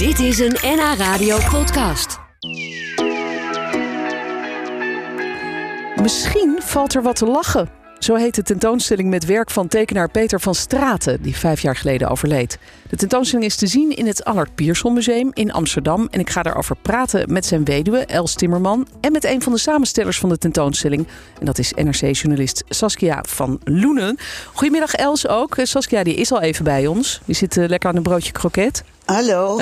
Dit is een NH Radio podcast. Misschien valt er wat te lachen. Zo heet de tentoonstelling met werk van tekenaar Peter van Straten, die vijf jaar geleden overleed. De tentoonstelling is te zien in het Allard Pierson Museum in Amsterdam. En ik ga daarover praten met zijn weduwe, Els Timmerman. En met een van de samenstellers van de tentoonstelling. En dat is NRC-journalist Saskia van Loenen. Goedemiddag Els ook. Saskia die is al even bij ons. Die zit eh, lekker aan een broodje kroket. Hallo.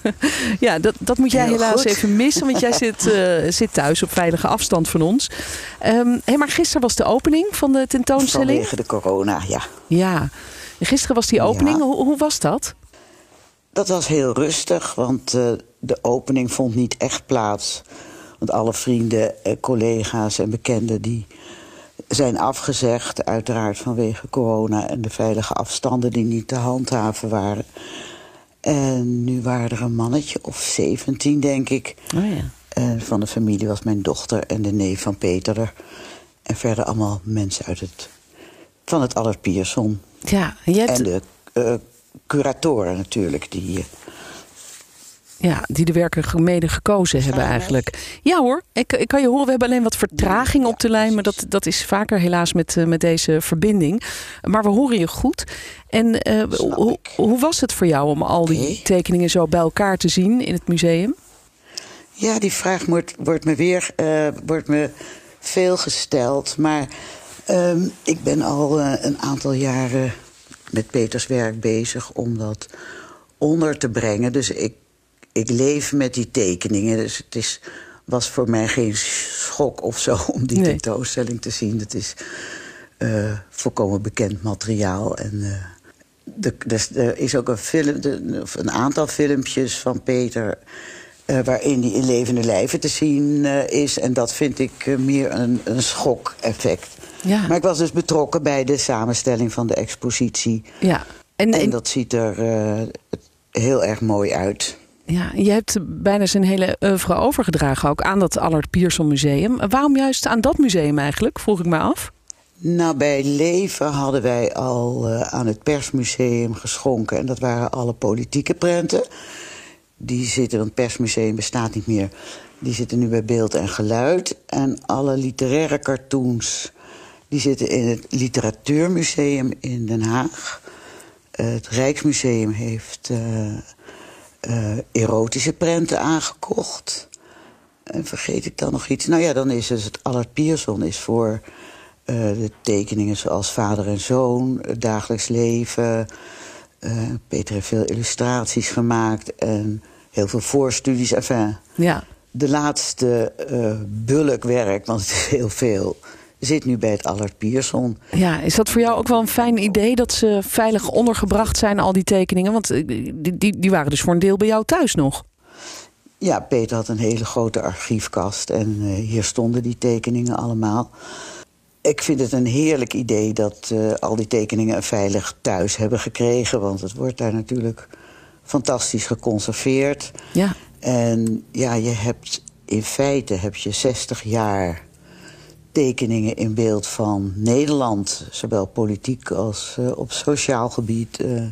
ja, dat, dat moet jij Heel helaas goed. even missen, want jij zit, eh, zit thuis op veilige afstand van ons. Ehm hey, maar gisteren was de opening van de tentoonstelling. Vanwege de corona, ja. Ja, En gisteren was die opening. Ja. Hoe, hoe was dat? Dat was heel rustig, want eh, de opening vond niet echt plaats. Want alle vrienden, eh, collega's en bekenden die zijn afgezegd. Uiteraard vanwege corona en de veilige afstanden die niet te handhaven waren. En nu waren er een mannetje of 17, denk ik. Oh ja. En van de familie was mijn dochter en de neef van Peter er. En verder allemaal mensen uit het, van het Allard Pierson. Ja, hebt, En de eh, curatoren natuurlijk, die... ja, die de werken mede gekozen hebben eigenlijk. Ja hoor, ik, ik kan je horen, we hebben alleen wat vertraging op de lijn. Maar dat, dat is vaker helaas met, eh, met deze verbinding. Maar we horen je goed. En eh, hoe, hoe was het voor jou om al die tekeningen zo bij elkaar te zien in het museum? Ja, die vraag wordt, wordt me weer eh, wordt me veel gesteld. Maar ehm, ik ben al een aantal jaren met Peters werk bezig om dat onder te brengen. Dus ik, ik leef met die tekeningen. Dus het is, was voor mij geen schok of zo om die Nee. tentoonstelling te zien. Het is eh, volkomen bekend materiaal. En eh, de, dus er is ook een, film, de- een aantal filmpjes van Peter. eh, waarin die in levende lijven te zien is. En dat vind ik meer een, een schok-effect. Ja. Maar ik was dus betrokken bij de samenstelling van de expositie. Ja. En, En en- dat ziet er heel erg mooi uit. Ja, je hebt bijna zijn hele oeuvre overgedragen ook aan dat Allard Pierson Museum. Waarom juist aan dat museum eigenlijk, vroeg ik me af. Nou, bij Leven hadden wij al eh, aan het Persmuseum geschonken. En dat waren alle politieke prenten. Die zitten, want het Persmuseum bestaat niet meer. Die zitten nu bij Beeld en Geluid. En alle literaire cartoons, die zitten in het Literatuurmuseum in Den Haag. Het Rijksmuseum heeft eh, eh, erotische prenten aangekocht. En vergeet ik dan nog iets? Nou ja, dan is dus het Allard Pierson is voor eh, de tekeningen zoals vader en zoon, het dagelijks leven. Eh, Peter heeft veel illustraties gemaakt en heel veel voorstudies. Enfin, Ja, de laatste eh bulkwerk, want het is heel veel, zit nu bij het Allard Pierson. ja, is dat voor jou ook wel een fijn idee dat ze veilig ondergebracht zijn, al die tekeningen? Want eh, die, die, die waren dus voor een deel bij jou thuis nog. Ja, Peter had een hele grote archiefkast en eh, hier stonden die tekeningen allemaal. Ik vind het een heerlijk idee dat eh, al die tekeningen een veilig thuis hebben gekregen. Want het wordt daar natuurlijk fantastisch geconserveerd. Ja, En ja, je hebt in feite heb je 60 jaar tekeningen in beeld van Nederland. Zowel politiek als eh, op sociaal gebied. eh,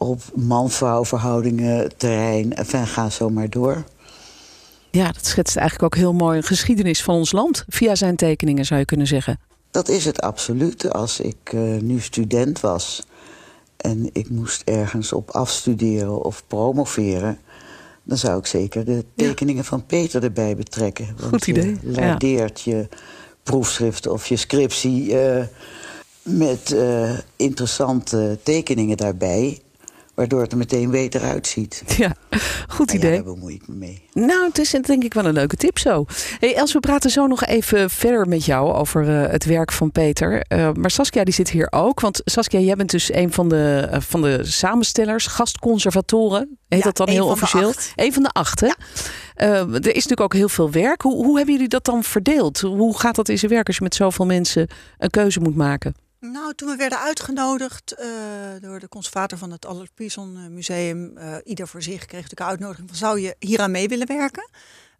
op man-vrouw verhoudingen, terrein. Enfin, ga zo maar door. ja, dat schetst eigenlijk ook heel mooi een geschiedenis van ons land. Via zijn tekeningen zou je kunnen zeggen. Dat is het absoluut. Als ik eh, nu student was en ik moest ergens op afstuderen of promoveren, dan zou ik zeker de tekeningen van Peter erbij betrekken. Want Goed idee, Je ja. lardeert je proefschrift of je scriptie eh, met eh, interessante tekeningen daarbij, waardoor het er meteen beter uitziet. Ja, goed ja, idee. daar bemoei ik me mee. Nou, het is denk ik wel een leuke tip zo. Hey Els, we praten zo nog even verder met jou over eh, het werk van Peter. Eh, maar Saskia die zit hier ook. Want Saskia, jij bent dus een van de, van de samenstellers, gastconservatoren. Heet Ja, dat dan heel officieel? Een van de acht, hè? Eh, er is natuurlijk ook heel veel werk. Hoe, hoe hebben jullie dat dan verdeeld? Hoe gaat dat in zijn werk als je met zoveel mensen een keuze moet maken? Nou, toen we werden uitgenodigd eh, door de conservator van het Pierson eh, Museum, eh, ieder voor zich kreeg natuurlijk een uitnodiging van zou je hieraan mee willen werken?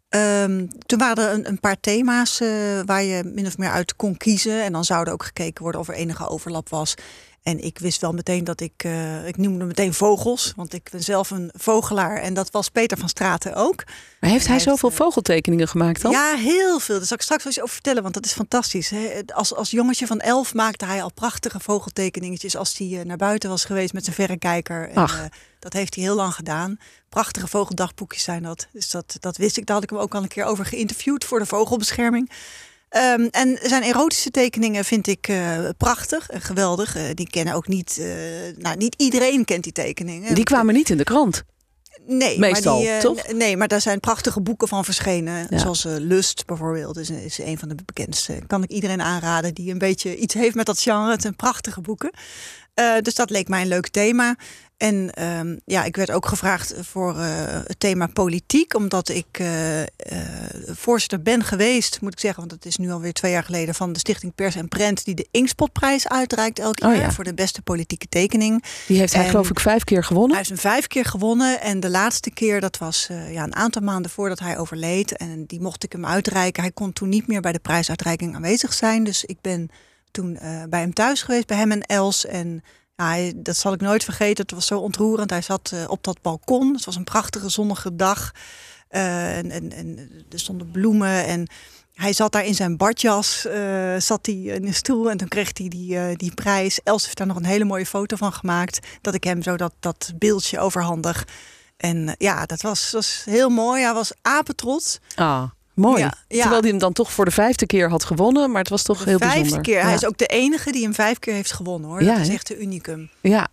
Ehm, toen waren er een, een paar thema's eh, waar je min of meer uit kon kiezen. En dan zou er ook gekeken worden of er enige overlap was. En ik wist wel meteen dat ik, uh, ik noemde meteen vogels, want ik ben zelf een vogelaar. En dat was Peter van Straten ook. Maar heeft hij, hij zoveel vogeltekeningen gemaakt dan? Ja, heel veel. Daar zal ik straks wel eens over vertellen, want dat is fantastisch. Als, als jongetje van elf maakte hij al prachtige vogeltekeningetjes als hij naar buiten was geweest met zijn verrekijker. En, uh, dat heeft hij heel lang gedaan. Prachtige vogeldagboekjes zijn dat. Dus dat, dat wist ik. Daar had ik hem ook al een keer over geïnterviewd voor de vogelbescherming. Um, en zijn erotische tekeningen vind ik uh, prachtig en geweldig. Uh, die kennen ook niet, uh, nou niet iedereen kent die tekeningen. Die kwamen niet in de krant. Nee, Meestal, maar die, toch? Nee, maar daar zijn prachtige boeken van verschenen. Ja. Zoals Lust bijvoorbeeld, is, is een van de bekendste. Kan ik iedereen aanraden die een beetje iets heeft met dat genre. Het zijn prachtige boeken. dus dat leek mij een leuk thema. En um, ja, ik werd ook gevraagd voor uh, het thema politiek, omdat ik uh, uh, voorzitter ben geweest, moet ik zeggen, want het is nu alweer twee jaar geleden, van de Stichting Pers en Prent, die de Inkspotprijs uitreikt elk jaar oh ja. voor de beste politieke tekening. Die heeft hij, geloof ik, vijf keer gewonnen. Hij heeft hem vijf keer gewonnen. En de laatste keer, dat was ja, een aantal maanden voordat hij overleed. En die mocht ik hem uitreiken. Hij kon toen niet meer bij de prijsuitreiking aanwezig zijn. Dus ik ben toen bij hem thuis geweest, bij hem en Els. En ja, dat zal ik nooit vergeten. Het was zo ontroerend. Hij zat uh, op dat balkon. Het was een prachtige zonnige dag. Uh, en, en, en, er stonden bloemen. En hij zat daar in zijn badjas. Uh, zat hij in een stoel. En toen kreeg hij die, die prijs. Els heeft daar nog een hele mooie foto van gemaakt. Dat ik hem zo dat, dat beeldje overhandig. En ja, dat was, was heel mooi. Hij was apetrots. Ah. Mooi. Ja, ja. Terwijl hij hem dan toch voor de vijfde keer had gewonnen. Maar het was toch de heel vijfde bijzonder. keer. Hij is ook de enige die hem vijf keer heeft gewonnen hoor. Dat is echt een unicum. Ja.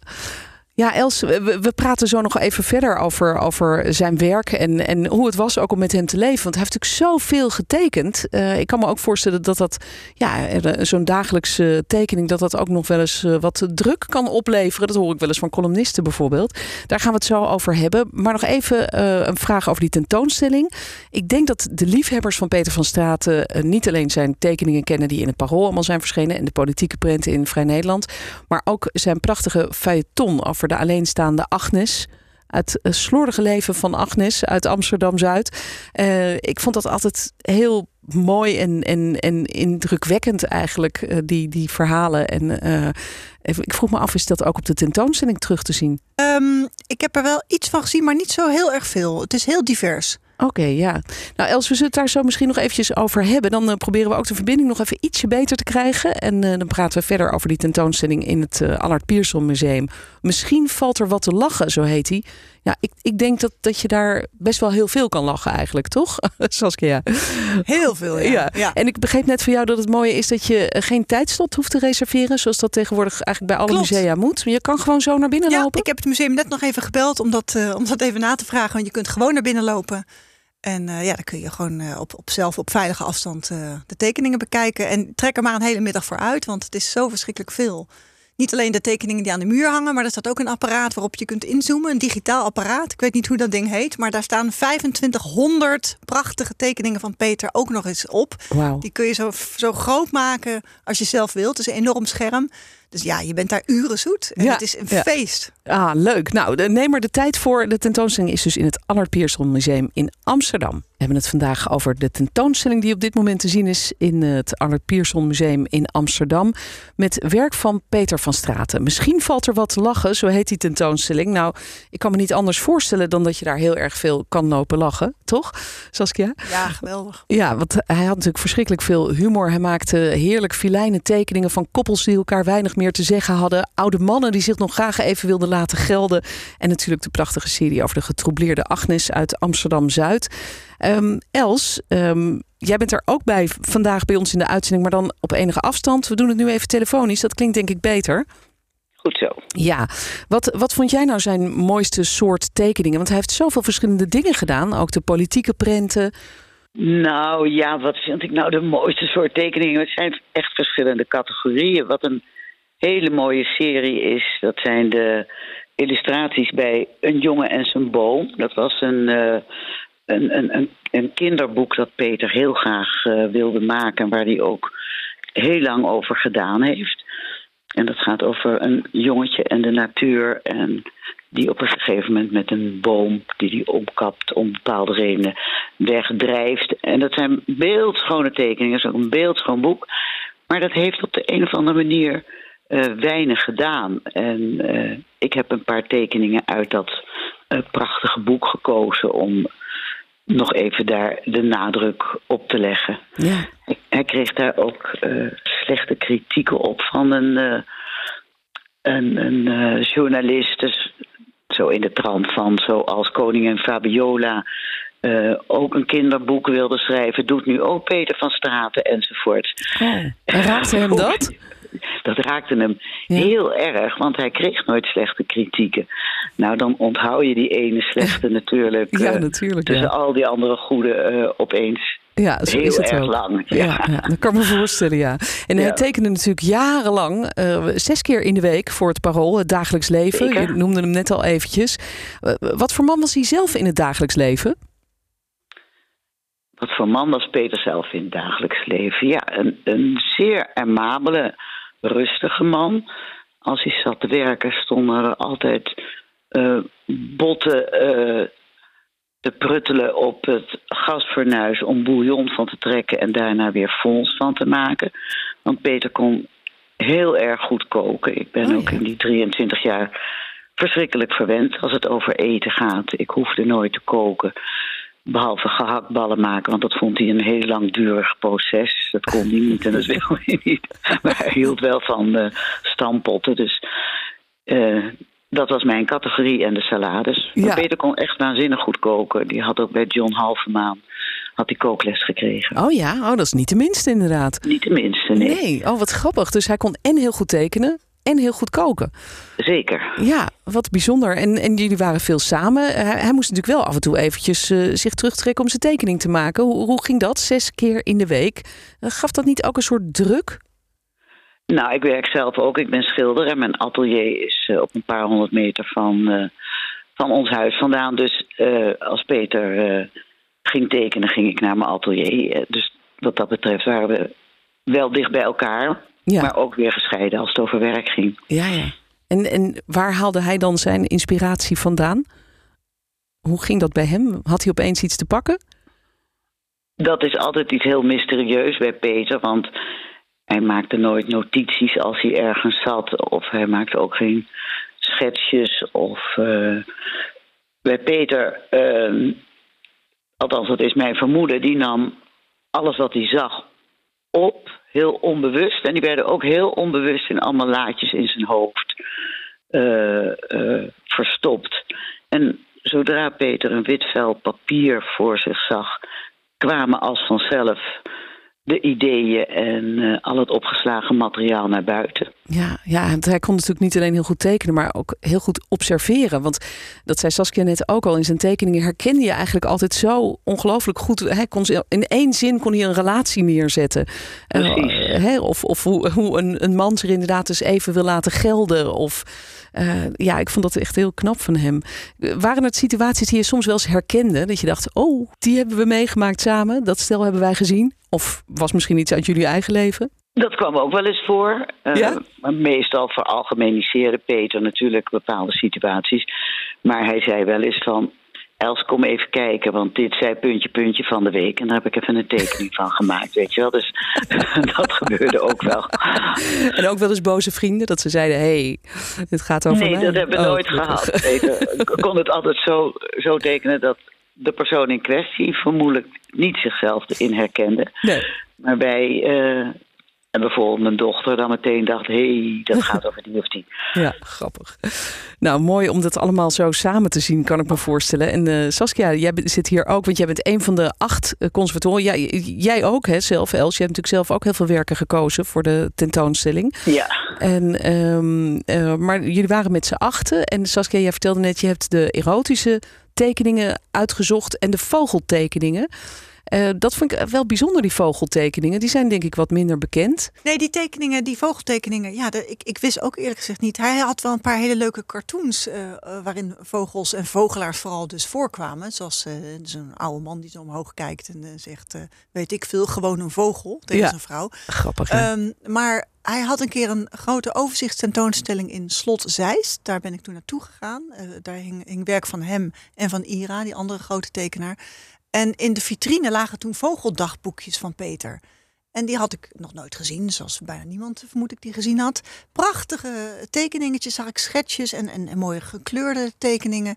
Ja, Els, we, praten zo nog even verder over, over zijn werk en, en hoe het was ook om met hem te leven. Want hij heeft natuurlijk zoveel getekend. Uh, ik kan me ook voorstellen dat dat, ja, zo'n dagelijkse tekening, dat dat ook nog wel eens uh, wat druk kan opleveren. Dat hoor ik wel eens van columnisten bijvoorbeeld. Daar gaan we het zo over hebben. Maar nog even een vraag over die tentoonstelling. Ik denk dat de liefhebbers van Peter van Straten niet alleen zijn tekeningen kennen die in het Parool allemaal zijn verschenen en de politieke prenten in Vrij Nederland, maar ook zijn prachtige feuilleton over de alleenstaande Agnes. Het slordige leven van Agnes uit Amsterdam-Zuid. Uh, ik vond dat altijd heel mooi en, en, en indrukwekkend eigenlijk, uh, die, die verhalen. En ik vroeg me af, is dat ook op de tentoonstelling terug te zien? Um, ik heb er wel iets van gezien, maar niet zo heel erg veel. Het is heel divers. Oké, ja. Nou, Els, we zullen het daar zo misschien nog eventjes over hebben. Dan uh, proberen we ook de verbinding nog even ietsje beter te krijgen. En uh, dan praten we verder over die tentoonstelling in het uh, Allard Pierson Museum. Misschien valt er wat te lachen, zo heet hij. Ja, ik, ik denk dat, dat je daar best wel heel veel kan lachen eigenlijk, toch? Saskia. Heel veel, ja. ja. ja. En ik begreep net van jou dat het mooie is dat je geen tijdslot hoeft te reserveren. Zoals dat tegenwoordig eigenlijk bij alle Klopt. musea moet. Je kan gewoon zo naar binnen ja, lopen. ik heb het museum net nog even gebeld om dat, uh, om dat even na te vragen. Want je kunt gewoon naar binnen lopen. En uh, ja, dan kun je gewoon uh, op, op zelf op veilige afstand de tekeningen bekijken. En trek er maar een hele middag voor uit, want het is zo verschrikkelijk veel. Niet alleen de tekeningen die aan de muur hangen, maar er staat ook een apparaat waarop je kunt inzoomen. Een digitaal apparaat. Ik weet niet hoe dat ding heet, maar daar staan 2500 prachtige tekeningen van Peter ook nog eens op. Wow. Die kun je zo, zo groot maken als je zelf wilt. Het is een enorm scherm. Dus ja, je bent daar uren zoet. En Ja, het is een ja. feest. Ah, leuk. Nou, neem er de tijd voor. De tentoonstelling is dus in het Allard Pierson Museum in Amsterdam. We hebben het vandaag over de tentoonstelling die op dit moment te zien is in het Allard Pierson Museum in Amsterdam. Met werk van Peter van Straten. Misschien valt er wat te lachen, zo heet die tentoonstelling. Nou, ik kan me niet anders voorstellen dan dat je daar heel erg veel kan lopen lachen, toch? Saskia? Ja, geweldig. Ja, want hij had natuurlijk verschrikkelijk veel humor. Hij maakte heerlijk filijne tekeningen van koppels die elkaar weinig meer te zeggen hadden. Oude mannen die zich nog graag even wilden laten gelden. En natuurlijk de prachtige serie over de getroubleerde Agnes uit Amsterdam-Zuid. Ehm, Els, ehm, jij bent er ook bij vandaag bij ons in de uitzending, maar dan op enige afstand. We doen het nu even telefonisch. Dat klinkt denk ik beter. Goed zo. Ja, wat, wat vond jij nou zijn mooiste soort tekeningen? Want hij heeft zoveel verschillende dingen gedaan. Ook de politieke prenten. Nou ja, wat vind ik nou de mooiste soort tekeningen? Het zijn echt verschillende categorieën. Wat een hele mooie serie is, dat zijn de illustraties bij Een jongen en zijn boom. Dat was een, uh, een, een, een, kinderboek dat Peter heel graag uh, wilde maken... en waar hij ook heel lang over gedaan heeft. En dat gaat over een jongetje en de natuur... en die op een gegeven moment met een boom die hij omkapt om bepaalde redenen wegdrijft. En dat zijn beeldschone tekeningen, dat is ook een beeldschoon boek. Maar dat heeft op de een of andere manier weinig gedaan. En ik heb een paar tekeningen uit dat prachtige boek gekozen om nog even daar de nadruk op te leggen. Ja. Hij kreeg daar ook slechte kritieken op van een, een, een journalist. Dus zo in de trant van zoals koningin Fabiola ook een kinderboek wilde schrijven, doet nu ook Peter van Straten enzovoort. Oh, en raakte hem dat? Dat raakte hem heel erg, want hij kreeg nooit slechte kritieken. Nou, dan onthoud je die ene slechte natuurlijk, ja, uh, natuurlijk tussen al die andere goede uh, opeens. Ja, zo heel is het erg ook. lang. Ja. Ja, dat kan me voorstellen, ja. En hij tekende natuurlijk jarenlang, eh, zes keer in de week voor het Parool, het dagelijks leven. Zeker. Je noemde hem net al eventjes. Eh, wat voor man was hij zelf in het dagelijks leven? Wat voor man was Peter zelf in het dagelijks leven? Ja, een, een zeer amabele, rustige man. Als hij zat te werken, stonden er altijd eh, botten eh, te pruttelen op het gasfornuis om bouillon van te trekken en daarna weer fons van te maken. Want Peter kon heel erg goed koken. Ik ben Oh, ook in die 23 jaar verschrikkelijk verwend als het over eten gaat. Ik hoefde nooit te koken. Behalve gehaktballen maken, want dat vond hij een heel langdurig proces. Dat kon hij niet en dat wilde hij niet. Maar hij hield wel van eh stampotten. Dus eh, dat was mijn categorie en de salades. Ja. Maar Peter kon echt waanzinnig goed koken. Die had ook bij John Halvermaan had hij kookles gekregen. Oh ja, oh, dat is niet de minste inderdaad. Niet de minste, nee. Nee, oh wat grappig. Dus hij kon en heel goed tekenen en heel goed koken. Zeker. Ja, wat bijzonder. En, en jullie waren veel samen. Hij, hij moest natuurlijk wel af en toe eventjes eh, zich terugtrekken om zijn tekening te maken. Hoe, hoe ging dat? Zes keer in de week. Eh, gaf dat niet ook een soort druk? Nou, ik werk zelf ook. Ik ben schilder en mijn atelier is eh, op een paar honderd meter van, van ons huis vandaan. Dus als Peter ging tekenen, ging ik naar mijn atelier. Dus wat dat betreft waren we wel dicht bij elkaar, Ja, maar ook weer gescheiden als het over werk ging. ja, ja. En, en waar haalde hij dan zijn inspiratie vandaan? Hoe ging dat bij hem? Had hij opeens iets te pakken? Dat is altijd iets heel mysterieus bij Peter, want hij maakte nooit notities als hij ergens zat, of hij maakte ook geen schetsjes. Of eh, bij Peter, eh, althans, dat is mijn vermoeden, die nam alles wat hij zag op, heel onbewust. En die werden ook heel onbewust in allemaal laadjes in zijn hoofd eh, eh, verstopt. En zodra Peter een wit vel papier voor zich zag, kwamen als vanzelf de ideeën en eh, al het opgeslagen materiaal naar buiten. Ja, ja, want hij kon natuurlijk niet alleen heel goed tekenen, maar ook heel goed observeren. Want dat zei Saskia net ook al in zijn tekeningen, herkende je eigenlijk altijd zo ongelooflijk goed. Hij kon in één zin kon hij een relatie neerzetten. Eh, of of hoe, hoe een, een man zich inderdaad dus even wil laten gelden. Of eh, ja, ik vond dat echt heel knap van hem. Waren het situaties die je soms wel eens herkende? Dat je dacht, oh, die hebben we meegemaakt samen. Dat stel hebben wij gezien. Of was misschien iets uit jullie eigen leven? Dat kwam ook wel eens voor. Eh, Ja? Maar meestal veralgemeniseerde Peter natuurlijk bepaalde situaties. Maar hij zei wel eens van... Els, kom even kijken, want dit zei puntje, puntje van de week. En daar heb ik even een tekening van gemaakt, weet je wel. Dus dat gebeurde ook wel. En ook wel eens boze vrienden dat ze zeiden: hé, hey, dit gaat over nee, mij. dat hebben we Oh, nooit gehad. Ik kon het altijd zo, zo tekenen dat de persoon in kwestie vermoedelijk niet zichzelf erin herkende. Nee. Maar bij eh, en bijvoorbeeld mijn dochter dan meteen dacht: hé, hey, dat gaat over die of die. Ja, grappig. Nou, mooi om dat allemaal zo samen te zien, kan ik me voorstellen. En eh, Saskia, jij zit hier ook, want jij bent een van de acht eh, conservatoren. Jij, jij ook, hè, zelf, Els. Je hebt natuurlijk zelf ook heel veel werken gekozen voor de tentoonstelling. Ja, En, ehm, eh, maar jullie waren met z'n achten. En Saskia, jij vertelde net, je hebt de erotische tekeningen uitgezocht en de vogeltekeningen. Eh, dat vond ik wel bijzonder, die vogeltekeningen. Die zijn denk ik wat minder bekend. Nee, die tekeningen, die vogeltekeningen, ja, de, ik, ik wist ook eerlijk gezegd niet. Hij had wel een paar hele leuke cartoons eh, eh, waarin vogels en vogelaars vooral dus voorkwamen. Zoals eh, zo'n oude man die zo omhoog kijkt en zegt, weet ik veel, gewoon een vogel tegen Ja. zijn vrouw. Grappig? Ehm, maar hij had een keer een grote overzichtstentoonstelling in Slot Zeist. Daar ben ik toen naartoe gegaan. Daar hing, hing werk van hem en van Ira, die andere grote tekenaar. En in de vitrine lagen toen vogeldagboekjes van Peter. En die had ik nog nooit gezien, zoals bijna niemand vermoed ik die gezien had. Prachtige tekeningetjes, zag ik schetsjes en, en, en mooie gekleurde tekeningen.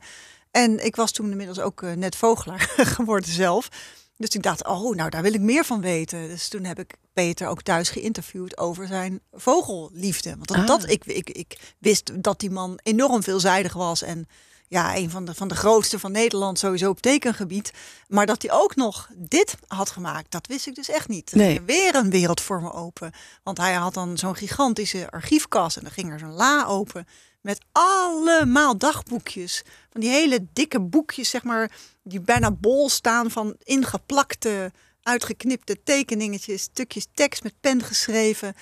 En ik was toen inmiddels ook eh, net vogelaar geworden zelf. Dus ik dacht, oh, nou daar wil ik meer van weten. Dus toen heb ik Peter ook thuis geïnterviewd over zijn vogelliefde. Want dat, Ah. dat ik, ik, ik wist dat die man enorm veelzijdig was. En ja, een van de, van de grootste van Nederland sowieso op tekengebied. Maar dat hij ook nog dit had gemaakt, dat wist ik dus echt niet. Nee. Weer een wereld voor me open. Want hij had dan zo'n gigantische archiefkast en dan ging er zo'n la open. Met allemaal dagboekjes. Van die hele dikke boekjes, zeg maar, die bijna bol staan van ingeplakte, uitgeknipte tekeningetjes, stukjes tekst met pen geschreven.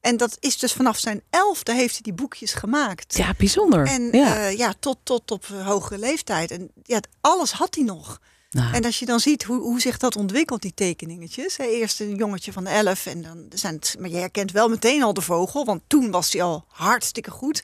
En dat is dus vanaf zijn elfde heeft hij die boekjes gemaakt. Ja, bijzonder. En ja. ja, ja tot, tot op eh, hogere leeftijd. En ja, alles had hij nog. Nou, En als je dan ziet hoe, hoe zich dat ontwikkelt, die tekeningetjes. Hè, Eerst een jongetje van 11 en dan zijn het, maar je herkent wel meteen al de vogel, want toen was hij al hartstikke goed.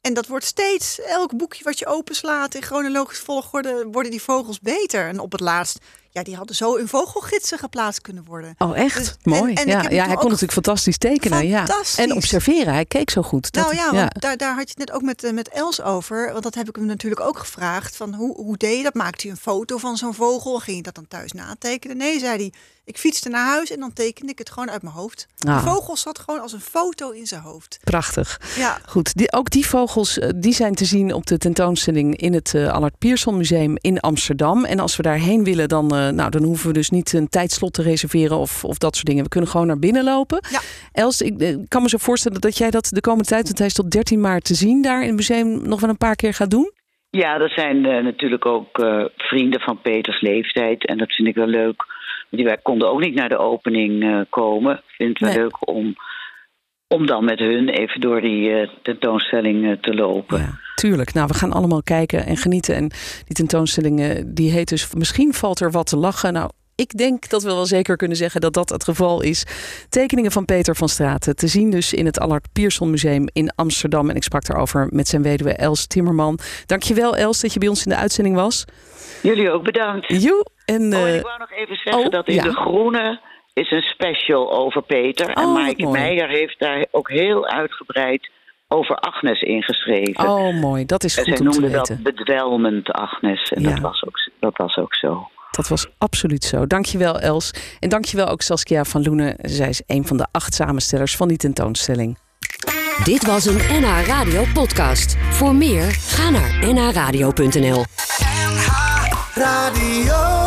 En dat wordt steeds, elk boekje wat je openslaat in chronologische volgorde, worden die vogels beter. En op het laatst, ja, die hadden zo in vogelgidsen geplaatst kunnen worden. Oh, echt? Dus- Mooi. en- en ik ja, hij kon natuurlijk fantastisch tekenen. Ja. En observeren. Hij keek zo goed. Dat- nou ja, want Daar, daar had je het net ook met, eh, met Els over. Want dat heb ik hem natuurlijk ook gevraagd. Van hoe, hoe deed je dat? Maakte hij een foto van zo'n vogel? Ging je dat dan thuis natekenen? Nee, zei hij. Ik fietste naar huis en dan tekende ik het gewoon uit mijn hoofd. Ah. De vogel zat gewoon als een foto in zijn hoofd. Prachtig. Ja, Goed, die, ook die vogels eh, die zijn te zien op de tentoonstelling in het eh, Allard Pierson Museum in Amsterdam. En als we daarheen willen, dan, nou, dan hoeven we dus niet een tijdslot te reserveren of, of dat soort dingen. We kunnen gewoon naar binnen lopen. Ja. Els, ik eh, kan me zo voorstellen dat jij dat de komende tijd, want hij is tot 13 maart te zien daar in het museum, nog wel een paar keer gaat doen. Ja, dat zijn eh, natuurlijk ook eh, vrienden van Peters leeftijd. En dat vind ik wel leuk. Die wij konden ook niet naar de opening eh, komen. Ik vind het wel Nee. leuk om, om dan met hun even door die eh, tentoonstelling eh, te lopen. Ja, tuurlijk. Nou, we gaan allemaal kijken en genieten. En die tentoonstelling eh, die heet dus Misschien valt er wat te lachen. Nou, ik denk dat we wel zeker kunnen zeggen dat dat het geval is. Tekeningen van Peter van Straten. Te zien dus in het Allard Pierson Museum in Amsterdam. En ik sprak daarover met zijn weduwe Els Timmerman. Dankjewel Els dat je bij ons in de uitzending was. Jullie ook bedankt. Joe. En, Oh, en ik wou nog even zeggen oh, dat in ja. De Groene is een special over Peter. Oh, en wat Maaike. Meijer heeft daar ook heel uitgebreid over Agnes ingeschreven. oh, mooi. Dat is en goed zij om te noemde dat weten. bedwelmend Agnes. En Ja. dat, was ook, dat was ook zo. Dat was absoluut zo. Dankjewel Els. En dankjewel ook Saskia van Loenen. Zij is een van de acht samenstellers van die tentoonstelling. Dit was een NH Radio podcast. Voor meer, ga naar nhradio.nl. Radio.